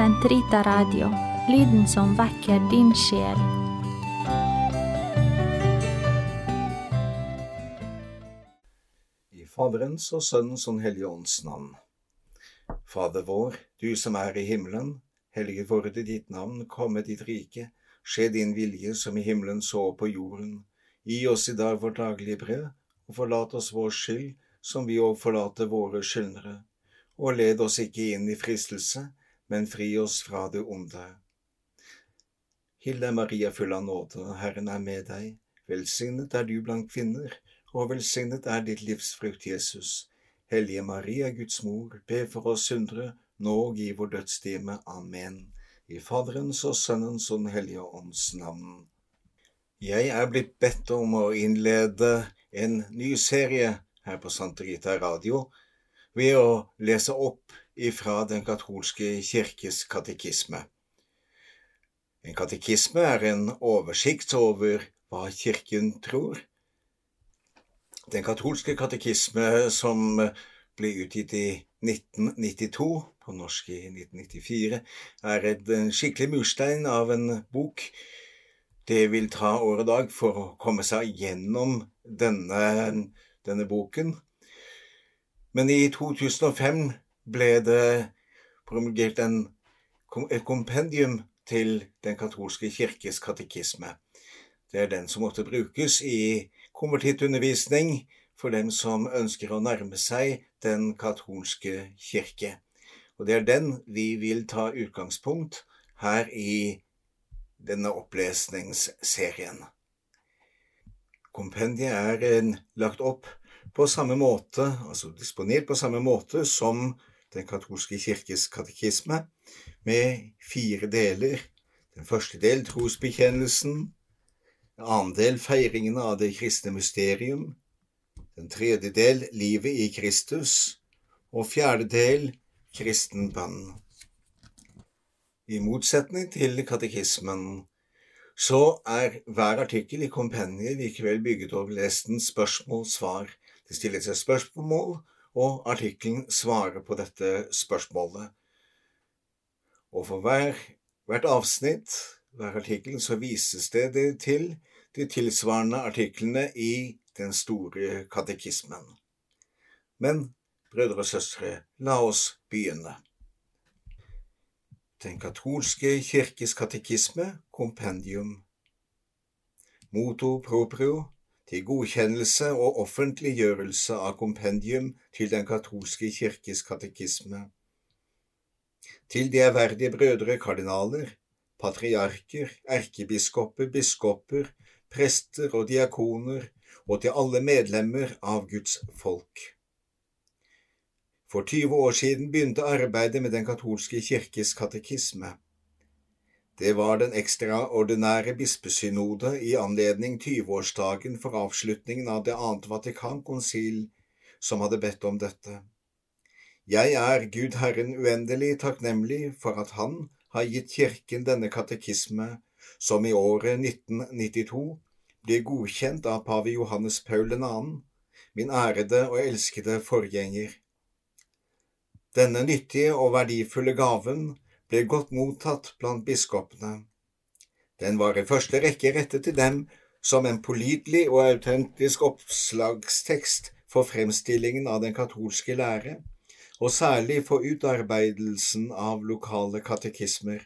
Sentrita Radio, lyden som vekker din sjel. I Faderens og Sønnens og Den hellige ånds navn. Fader vår, du som er i himmelen. Hellige vorde ditt navn, komme ditt rike. Skje din vilje som i himmelen så på jorden. Gi oss i dag vårt daglige brev, og forlat oss vår skyld, som vi òg forlater våre skyldnere. Og led oss ikke inn i fristelse, men fri oss fra det onde. Hilde Maria full av nåde, Herren er med deg. Velsignet er du blant kvinner, og velsignet er ditt livsfrukt, Jesus. Hellige Maria, Guds mor, be for oss syndere, nå og i vår dødstime. Amen. I Faderens og Sønnens og Den hellige ånds navn. Jeg er blitt bedt om å innlede en ny serie her på Santa Rita Radio ved å lese opp ifra Den katolske kirkes katekisme. En katekisme er en oversikt over hva Kirken tror. Den katolske katekisme som ble utgitt i 1992, på norsk i 1994, er en skikkelig murstein av en bok. Det vil ta år og dag for å komme seg gjennom denne, denne boken. Men i 2005 ble det promulgert en, et kompendium til Den katolske kirkes katekisme. Det er den som måtte brukes i konvertittundervisning for dem som ønsker å nærme seg den katolske kirke. Og det er den vi vil ta utgangspunkt her i denne opplesningsserien. Kompendiet er lagt opp på samme måte, altså disponert på samme måte som Den katolske kirkes katekisme, med fire deler. Den første del trosbekjennelsen, den annen del feiringen av det kristne mysterium, den tredje del livet i Kristus, og fjerde del kristenbønnen. I motsetning til katekismen så er hver artikkel i kompendiet likevel bygget over lestens spørsmål-svar. Det stilles et spørsmål, og artikkelen svarer på dette spørsmålet. Og for hver, hvert avsnitt, hver artikkel, så vises det, det til de tilsvarende artiklene i den store katekismen. Men, brødre og søstre, la oss begynne. Den katolske kirkes katekisme, kompendium. Moto proprio til godkjennelse og offentliggjørelse av kompendium til Den katolske kirkes katekisme. Til de ærverdige brødre kardinaler, patriarker, erkebiskoper, biskoper, prester og diakoner, og til alle medlemmer av Guds folk. For 20 år siden begynte arbeidet med Den katolske kirkes katekisme. Det var den ekstraordinære bispesynode i anledning 20-årsdagen for avslutningen av det annet Vatikankonsil som hadde bedt om dette. Jeg er Gud Herren uendelig takknemlig for at Han har gitt Kirken denne katekisme, som i året 1992 blir godkjent av pave Johannes Paul 2., min ærede og elskede forgjenger. Denne nyttige og verdifulle gaven ble godt mottatt blant biskopene. Den var i første rekke rettet til dem som en pålitelig og autentisk oppslagstekst for fremstillingen av den katolske lære, og særlig for utarbeidelsen av lokale katekismer.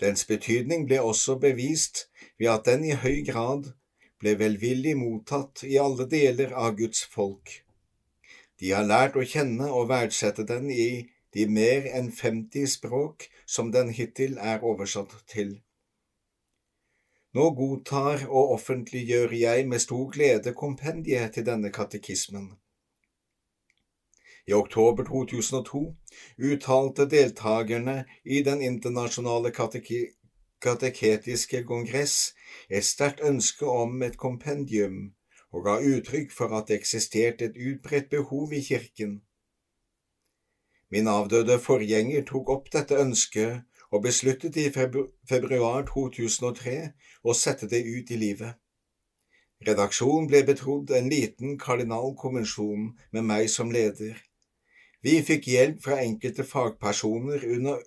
Dens betydning ble også bevist ved at den i høy grad ble velvillig mottatt i alle deler av Guds folk. De har lært å kjenne og verdsette den i de mer enn 50 språk som den hittil er oversatt til. Nå godtar og offentliggjør jeg med stor glede kompendiet til denne katekismen. I oktober 2002 uttalte deltakerne i Den internasjonale kateke kateketiske kongress et sterkt ønske om et kompendium og ga uttrykk for at det eksisterte et utbredt behov i kirken. Min avdøde forgjenger tok opp dette ønsket og besluttet i februar 2003 å sette det ut i livet. Redaksjonen ble betrodd en liten kardinalkonvensjon med meg som leder. Vi fikk hjelp fra enkelte fagpersoner under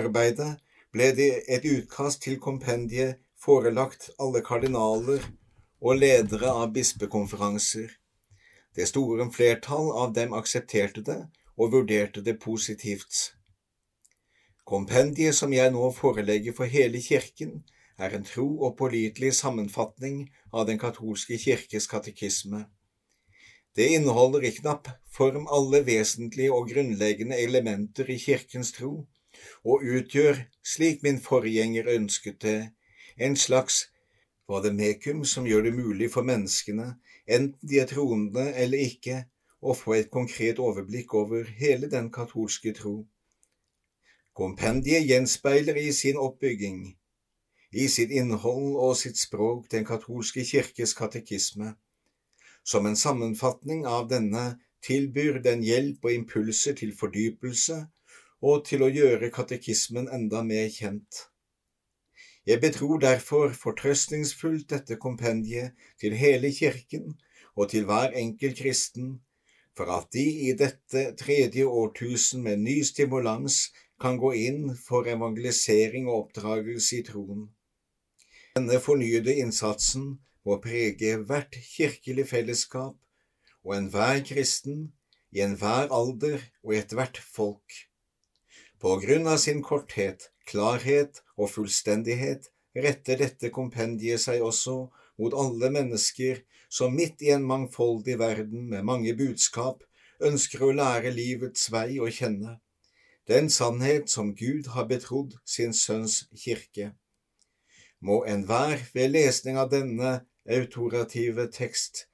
arbeidet, ble det et utkast til kompendiet forelagt alle kardinaler og ledere av bispekonferanser. Det store flertall av dem aksepterte det og vurderte det positivt. Kompendiet som jeg nå forelegger for hele kirken, er en tro og pålitelig sammenfatning av Den katolske kirkes katekisme. Det inneholder i knapp form alle vesentlige og grunnleggende elementer i kirkens tro, og utgjør, slik min forgjenger ønsket det, en slags vademekum som gjør det mulig for menneskene, enten de er troende eller ikke, å få et konkret overblikk over hele den katolske tro. Kompendiet gjenspeiler i sin oppbygging, i sitt innhold og sitt språk den katolske kirkes katekisme. Som en sammenfatning av denne tilbyr den hjelp og impulser til fordypelse og til å gjøre katekismen enda mer kjent. Jeg betror derfor fortrøstningsfullt dette kompendiet til hele kirken og til hver enkelt kristen, for at de i dette tredje årtusen med ny stimulans kan gå inn for evangelisering og oppdragelse i troen. Denne fornyede innsatsen må prege hvert kirkelig fellesskap og enhver kristen i enhver alder og i ethvert folk. På grunn av sin korthet, klarhet og fullstendighet retter dette kompendiet seg også mot alle mennesker som midt i en mangfoldig verden med mange budskap ønsker å lære livets vei å kjenne, den sannhet som Gud har betrodd sin Sønns kirke. Må enhver ved lesning av denne autorative tekst,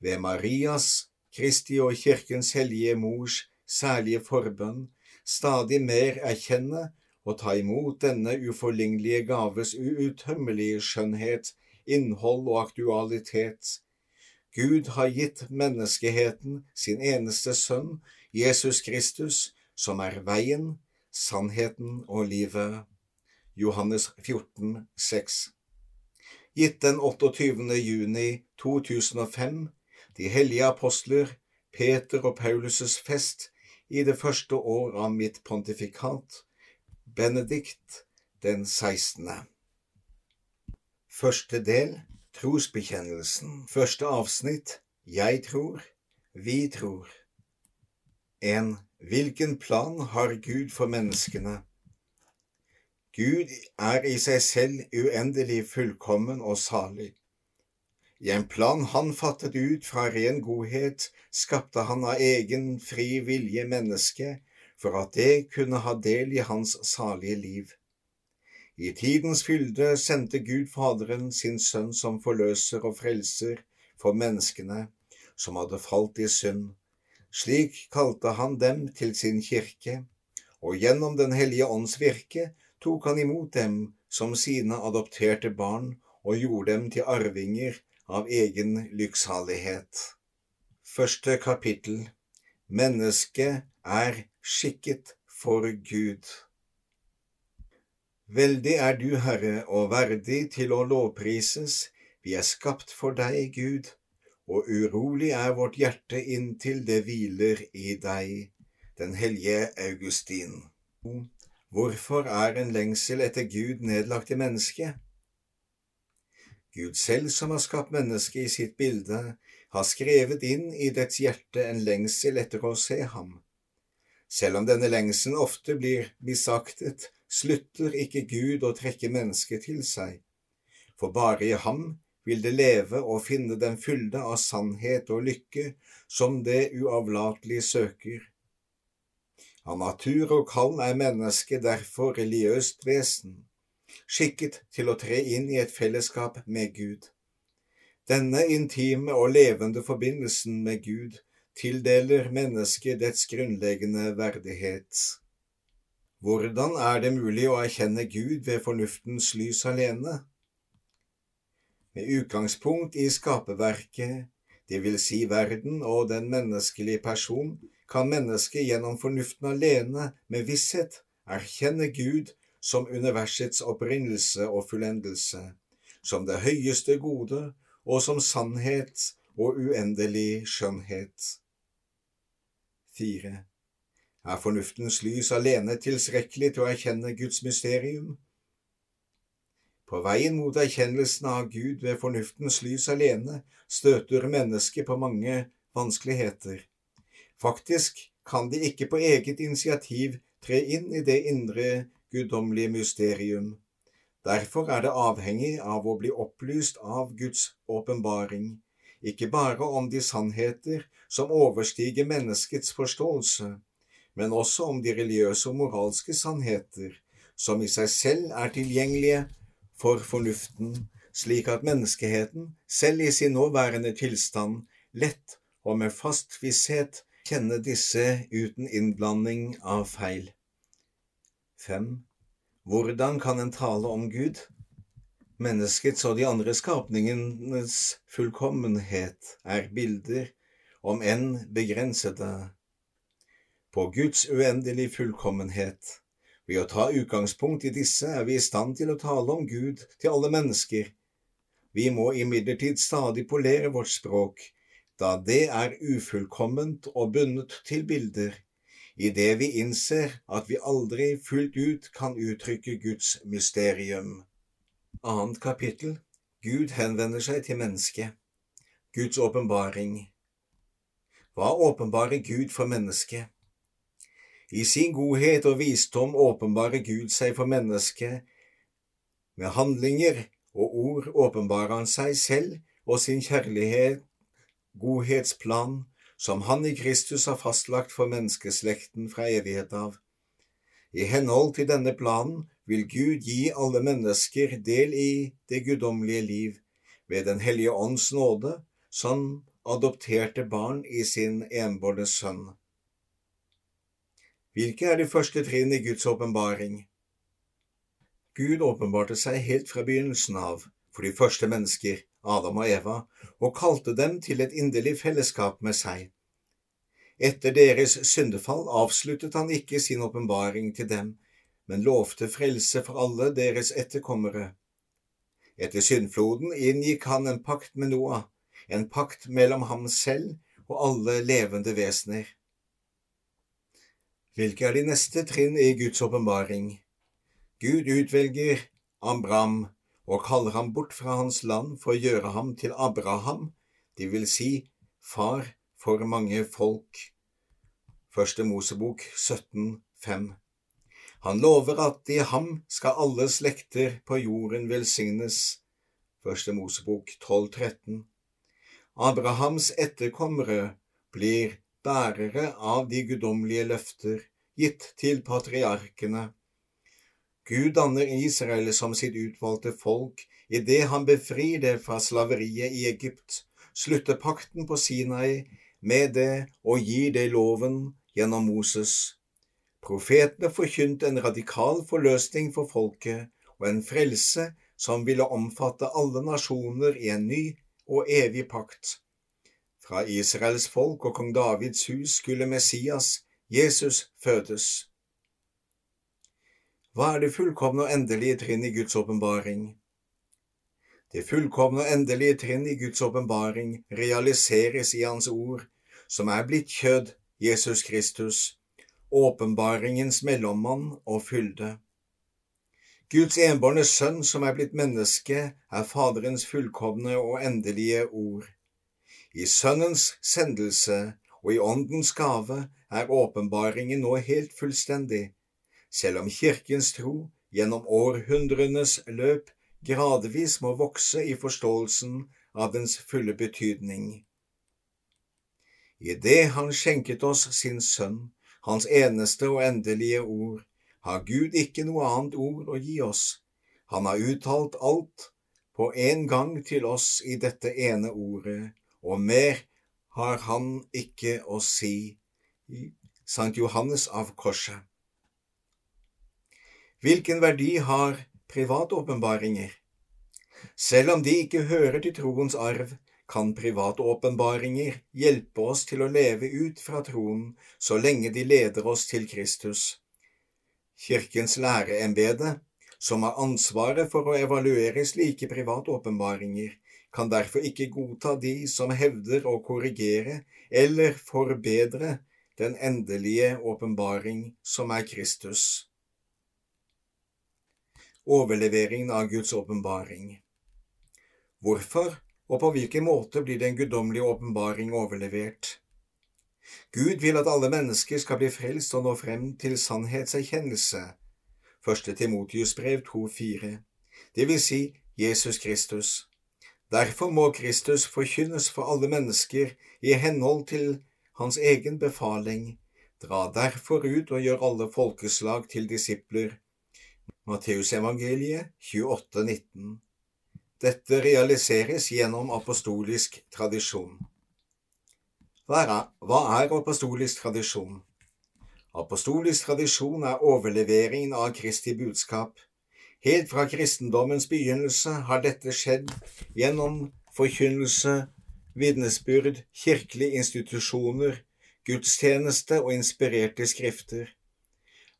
ved Marias, Kristi og Kirkens hellige mors særlige forbønn, stadig mer erkjenne og ta imot denne uforlignelige gaves uuttømmelige skjønnhet, innhold og aktualitet. Gud har gitt menneskeheten sin eneste sønn, Jesus Kristus, som er veien, sannheten og livet. Johannes 14, 6. Gitt den 28. juni 2005, de hellige apostler, Peter og Paulus' fest, i det første år av mitt pontifikat, Benedikt den 16. Første del Trosbekjennelsen Første avsnitt Jeg tror, vi tror 1. Hvilken plan har Gud for menneskene? Gud er i seg selv uendelig fullkommen og salig. I en plan han fattet ut fra ren godhet, skapte han av egen fri vilje mennesket for at det kunne ha del i hans salige liv. I tidens fylde sendte Gud Faderen sin Sønn som forløser og frelser for menneskene som hadde falt i synd. Slik kalte han dem til sin kirke, og gjennom Den hellige ånds virke tok han imot dem som sine adopterte barn og gjorde dem til arvinger av egen lykksalighet. Første kapittel Mennesket er skikket for Gud. Veldig er du, Herre, og verdig til å lovprises, vi er skapt for deg, Gud, og urolig er vårt hjerte inntil det hviler i deg, den hellige Augustin. Hvorfor er en lengsel etter Gud nedlagt i mennesket? Gud selv som har skapt mennesket i sitt bilde, har skrevet inn i dets hjerte en lengsel etter å se ham. Selv om denne lengselen ofte blir misaktet, slutter ikke Gud å trekke mennesket til seg, for bare i ham vil det leve og finne den fylde av sannhet og lykke som det uavlatelig søker. Av natur og kall er mennesket derfor religiøst vesen skikket til å tre inn i et fellesskap med Gud. Denne intime og levende forbindelsen med Gud tildeler mennesket dets grunnleggende verdighet. Hvordan er det mulig å erkjenne Gud ved fornuftens lys alene? Med utgangspunkt i skaperverket, det vil si verden og den menneskelige person, kan mennesket gjennom fornuften alene med visshet erkjenne Gud som universets opprinnelse og fullendelse, som det høyeste gode og som sannhet og uendelig skjønnhet. 4. Er fornuftens lys alene tilstrekkelig til å erkjenne Guds mysterium? På veien mot erkjennelsen av Gud ved fornuftens lys alene støter mennesket på mange vanskeligheter. Faktisk kan de ikke på eget initiativ tre inn i det indre guddommelige mysterium. Derfor er det avhengig av å bli opplyst av Guds åpenbaring, ikke bare om de sannheter som overstiger menneskets forståelse, men også om de religiøse og moralske sannheter som i seg selv er tilgjengelige for fornuften, slik at menneskeheten, selv i sin nåværende tilstand, lett og med fast visshet kjenner disse uten innblanding av feil. 5. Hvordan kan en tale om Gud? Menneskets og de andre skapningenes fullkommenhet er bilder, om enn begrensede, på Guds uendelige fullkommenhet. Ved å ta utgangspunkt i disse er vi i stand til å tale om Gud til alle mennesker. Vi må imidlertid stadig polere vårt språk, da det er ufullkomment og bundet til bilder, idet vi innser at vi aldri fullt ut kan uttrykke Guds mysterium. Annet kapittel Gud henvender seg til mennesket. Guds åpenbaring. Hva åpenbarer Gud for mennesket? I sin godhet og visdom åpenbarer Gud seg for mennesket. Med handlinger og ord åpenbarer han seg selv og sin kjærlighet, godhetsplan, som han i Kristus har fastlagt for menneskeslekten fra evighet av. I henhold til denne planen vil Gud gi alle mennesker del i det guddommelige liv ved Den hellige ånds nåde, som adopterte barn i sin enbårne sønn. Hvilke er de første trinn i Guds åpenbaring? Gud åpenbarte seg helt fra begynnelsen av for de første mennesker, Adam og Eva, og kalte dem til et inderlig fellesskap med seg. Etter deres syndefall avsluttet han ikke sin åpenbaring til dem, men lovte frelse for alle deres etterkommere. Etter syndfloden inngikk han en pakt med Noah, en pakt mellom ham selv og alle levende vesener. Hvilke er de neste trinn i Guds åpenbaring? Gud utvelger Abraham og kaller ham bort fra hans land for å gjøre ham til Abraham, det vil si far for mange folk. Første Mosebok 17,5 Han lover at i ham skal alle slekter på jorden velsignes. Første Mosebok 12,13 Abrahams etterkommere blir bærere av de guddommelige løfter gitt til patriarkene. Gud danner Israel som sitt utvalgte folk idet han befrir det fra slaveriet i Egypt, slutter pakten på Sinai med det og gir det loven gjennom Moses. Profetene forkynte en radikal forløsning for folket og en frelse som ville omfatte alle nasjoner i en ny og evig pakt. Fra Israels folk og kong Davids hus skulle Messias, Jesus, fødes. Hva er det fullkomne og endelige trinn i Guds åpenbaring? Det fullkomne og endelige trinn i Guds åpenbaring realiseres i Hans ord, som er blitt kjød, Jesus Kristus, åpenbaringens mellommann og fylde. Guds enbårne sønn som er blitt menneske, er Faderens fullkomne og endelige ord. I Sønnens sendelse og i Åndens gave er åpenbaringen nå helt fullstendig, selv om Kirkens tro gjennom århundrenes løp gradvis må vokse i forståelsen av dens fulle betydning. I det Han skjenket oss sin Sønn, Hans eneste og endelige ord, har Gud ikke noe annet ord å gi oss. Han har uttalt alt på en gang til oss i dette ene ordet, og mer har han ikke å si i Sankt Johannes av Korset. Hvilken verdi har privatåpenbaringer? Selv om de ikke hører til troens arv, kan privatåpenbaringer hjelpe oss til å leve ut fra troen så lenge de leder oss til Kristus. Kirkens læreembede, som har ansvaret for å evaluere slike privatåpenbaringer, kan derfor ikke godta de som hevder å korrigere eller forbedre den endelige åpenbaring, som er Kristus. Overleveringen av Guds åpenbaring Hvorfor og på hvilken måte blir den guddommelige åpenbaring overlevert? Gud vil at alle mennesker skal bli frelst og nå frem til sannhetserkjennelse. 1. Timotius brev 2,4 Det vil si Jesus Kristus. Derfor må Kristus forkynnes for alle mennesker i henhold til hans egen befaling. Dra derfor ut og gjør alle folkeslag til disipler. Matteusevangeliet 19. Dette realiseres gjennom apostolisk tradisjon. Hva er apostolisk tradisjon? Apostolisk tradisjon er overleveringen av Kristi budskap. Helt fra kristendommens begynnelse har dette skjedd gjennom forkynnelse, vitnesbyrd, kirkelige institusjoner, gudstjeneste og inspirerte skrifter.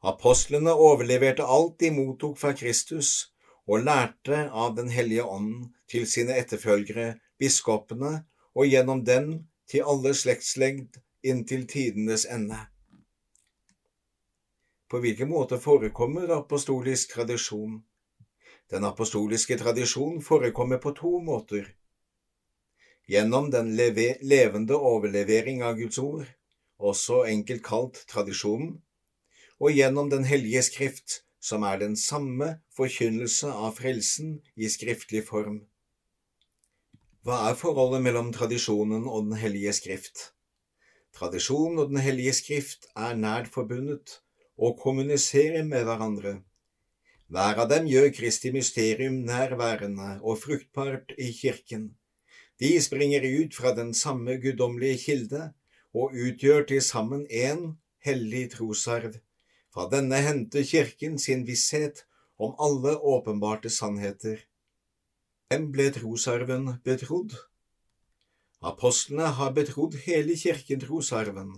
Apostlene overleverte alt de mottok fra Kristus, og lærte av Den hellige ånden til sine etterfølgere, biskopene, og gjennom den til alle slektslengd inntil tidenes ende. På hvilken måte forekommer apostolisk tradisjon? Den apostoliske tradisjon forekommer på to måter. Gjennom den levende overlevering av Guds ord, også enkelt kalt tradisjonen, og gjennom Den hellige skrift, som er den samme forkynnelse av frelsen i skriftlig form. Hva er forholdet mellom tradisjonen og Den hellige skrift? Tradisjonen og Den hellige skrift er nært forbundet og kommuniserer med hverandre. Hver av dem gjør Kristi mysterium nærværende og fruktbart i kirken. De springer ut fra den samme guddommelige kilde og utgjør til sammen én hellig trosarv. Fra denne henter Kirken sin visshet om alle åpenbarte sannheter. Hvem ble trosarven betrodd? Apostlene har betrodd hele kirken trosarven,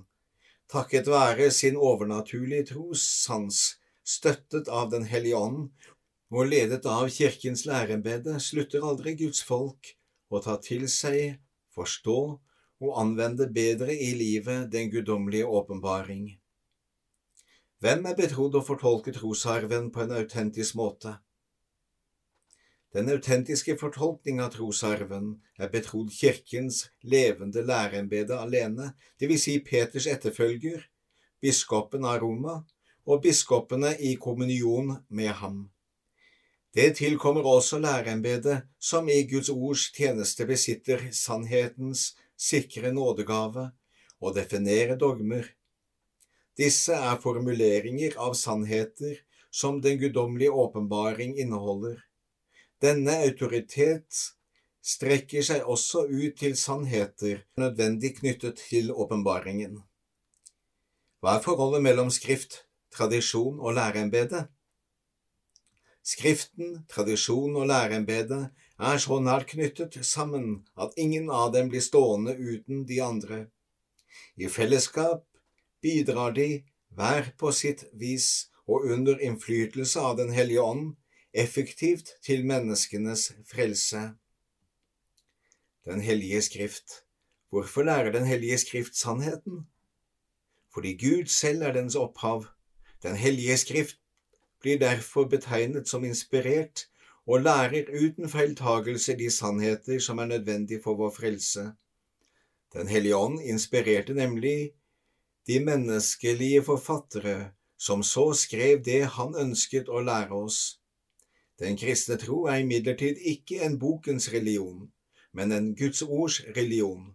takket være sin overnaturlige trossans, støttet av Den hellige ånd og ledet av kirkens lærembede, slutter aldri Guds folk å ta til seg, forstå og anvende bedre i livet den guddommelige åpenbaring. Hvem er betrodd å fortolke trosarven på en autentisk måte? Den autentiske fortolkning av trosarven er betrodd kirkens levende lærembede alene, dvs. Si Peters etterfølger, biskopen av Roma og biskopene i kommunion med ham. Det tilkommer også læreembedet, som i Guds ords tjeneste besitter sannhetens sikre nådegave, og definere dogmer. Disse er formuleringer av sannheter som den guddommelige åpenbaring inneholder. Denne autoritet strekker seg også ut til sannheter nødvendig knyttet til åpenbaringen. Hva er forholdet mellom skrift, tradisjon og læreembedet? Skriften, tradisjon og læreembedet er så nært knyttet sammen at ingen av dem blir stående uten de andre. I fellesskap bidrar de, hver på sitt vis og under innflytelse av Den hellige ånd, effektivt til menneskenes frelse. Den hellige skrift. Hvorfor lærer Den hellige skrift sannheten? Fordi Gud selv er dens opphav. Den hellige skrift blir derfor betegnet som inspirert og lærer uten feiltagelse de sannheter som er nødvendige for vår frelse. Den hellige ånd inspirerte nemlig de menneskelige forfattere som så skrev det han ønsket å lære oss. Den kristne tro er imidlertid ikke en bokens religion, men en Guds ords religion.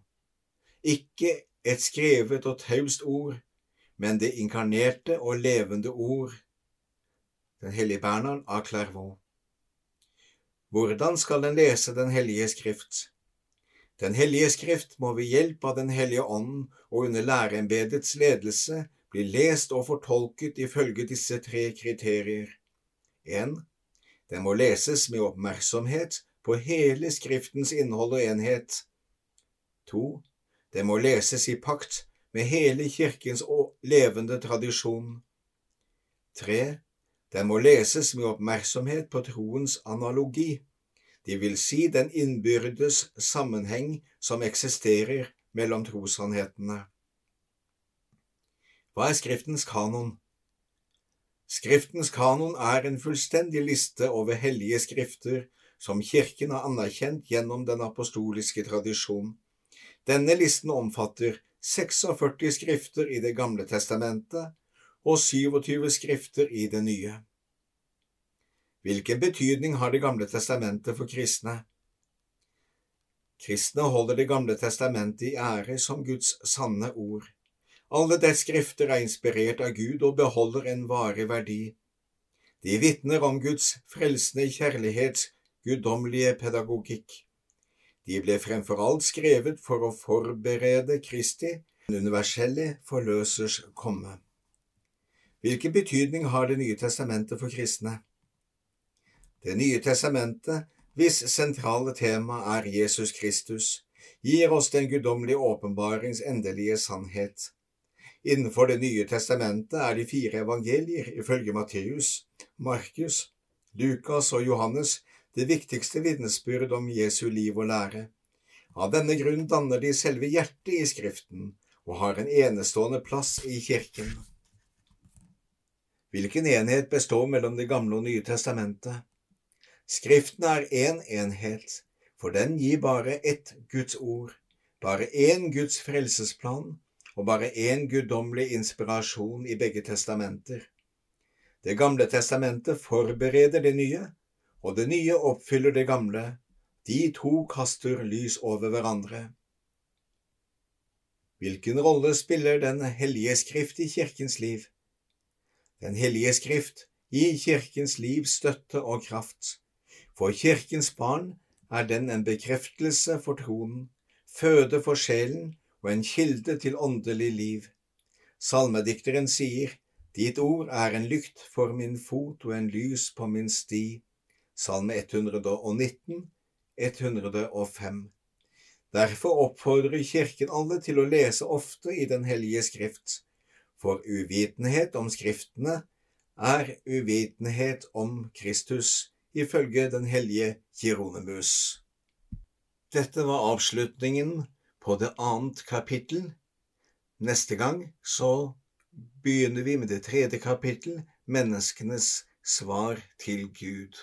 Ikke et skrevet og taust ord, men det inkarnerte og levende ord. Den hellige Bernhard av Clairvaux. Hvordan skal en lese Den hellige skrift? Den hellige skrift må ved hjelp av Den hellige ånd og under læreembedets ledelse bli lest og fortolket ifølge disse tre kriterier. 1. Den må leses med oppmerksomhet på hele Skriftens innhold og enhet. 2. Den må leses i pakt med hele Kirkens levende tradisjon. Tre. Den må leses med oppmerksomhet på troens analogi, det vil si den innbyrdes sammenheng som eksisterer mellom trossannhetene. Hva er Skriftens kanon? Skriftens kanon er en fullstendig liste over hellige skrifter som Kirken har anerkjent gjennom den apostoliske tradisjon. Denne listen omfatter 46 skrifter i Det gamle testamentet og 27 skrifter i Det nye. Hvilken betydning har Det gamle testamentet for kristne? Kristne holder Det gamle testamentet i ære som Guds sanne ord. Alle dets skrifter er inspirert av Gud og beholder en varig verdi. De vitner om Guds frelsende kjærlighets guddommelige pedagogikk. De ble fremfor alt skrevet for å forberede Kristi, den universelle forløsers komme. Hvilken betydning har Det nye testamentet for kristne? Det nye testamentet, hvis sentrale tema er Jesus Kristus, gir oss den guddommelige åpenbarings endelige sannhet. Innenfor Det nye testamentet er de fire evangelier, ifølge Matteus, Markus, Lukas og Johannes, det viktigste vitnesbyrd om Jesu liv og lære. Av denne grunn danner de selve hjertet i Skriften og har en enestående plass i kirken. Hvilken enhet består mellom Det gamle og Nye testamentet? Skriften er én en enhet, for den gir bare ett Guds ord, bare én Guds frelsesplan og bare én guddommelig inspirasjon i begge testamenter. Det gamle testamentet forbereder det nye, og det nye oppfyller det gamle. De to kaster lys over hverandre. Hvilken rolle spiller Den hellige skrift i kirkens liv? Den hellige skrift gir kirkens liv støtte og kraft. For kirkens barn er den en bekreftelse for troen, føde for sjelen og en kilde til åndelig liv. Salmedikteren sier, Ditt ord er en lykt for min fot og en lys på min sti. Salme 119, 105. Derfor oppfordrer Kirken alle til å lese ofte i Den hellige skrift, for uvitenhet om Skriftene er uvitenhet om Kristus, ifølge den hellige Kironimus. Dette var avslutningen på det annet kapittel. Neste gang så begynner vi med det tredje kapittel, menneskenes svar til Gud.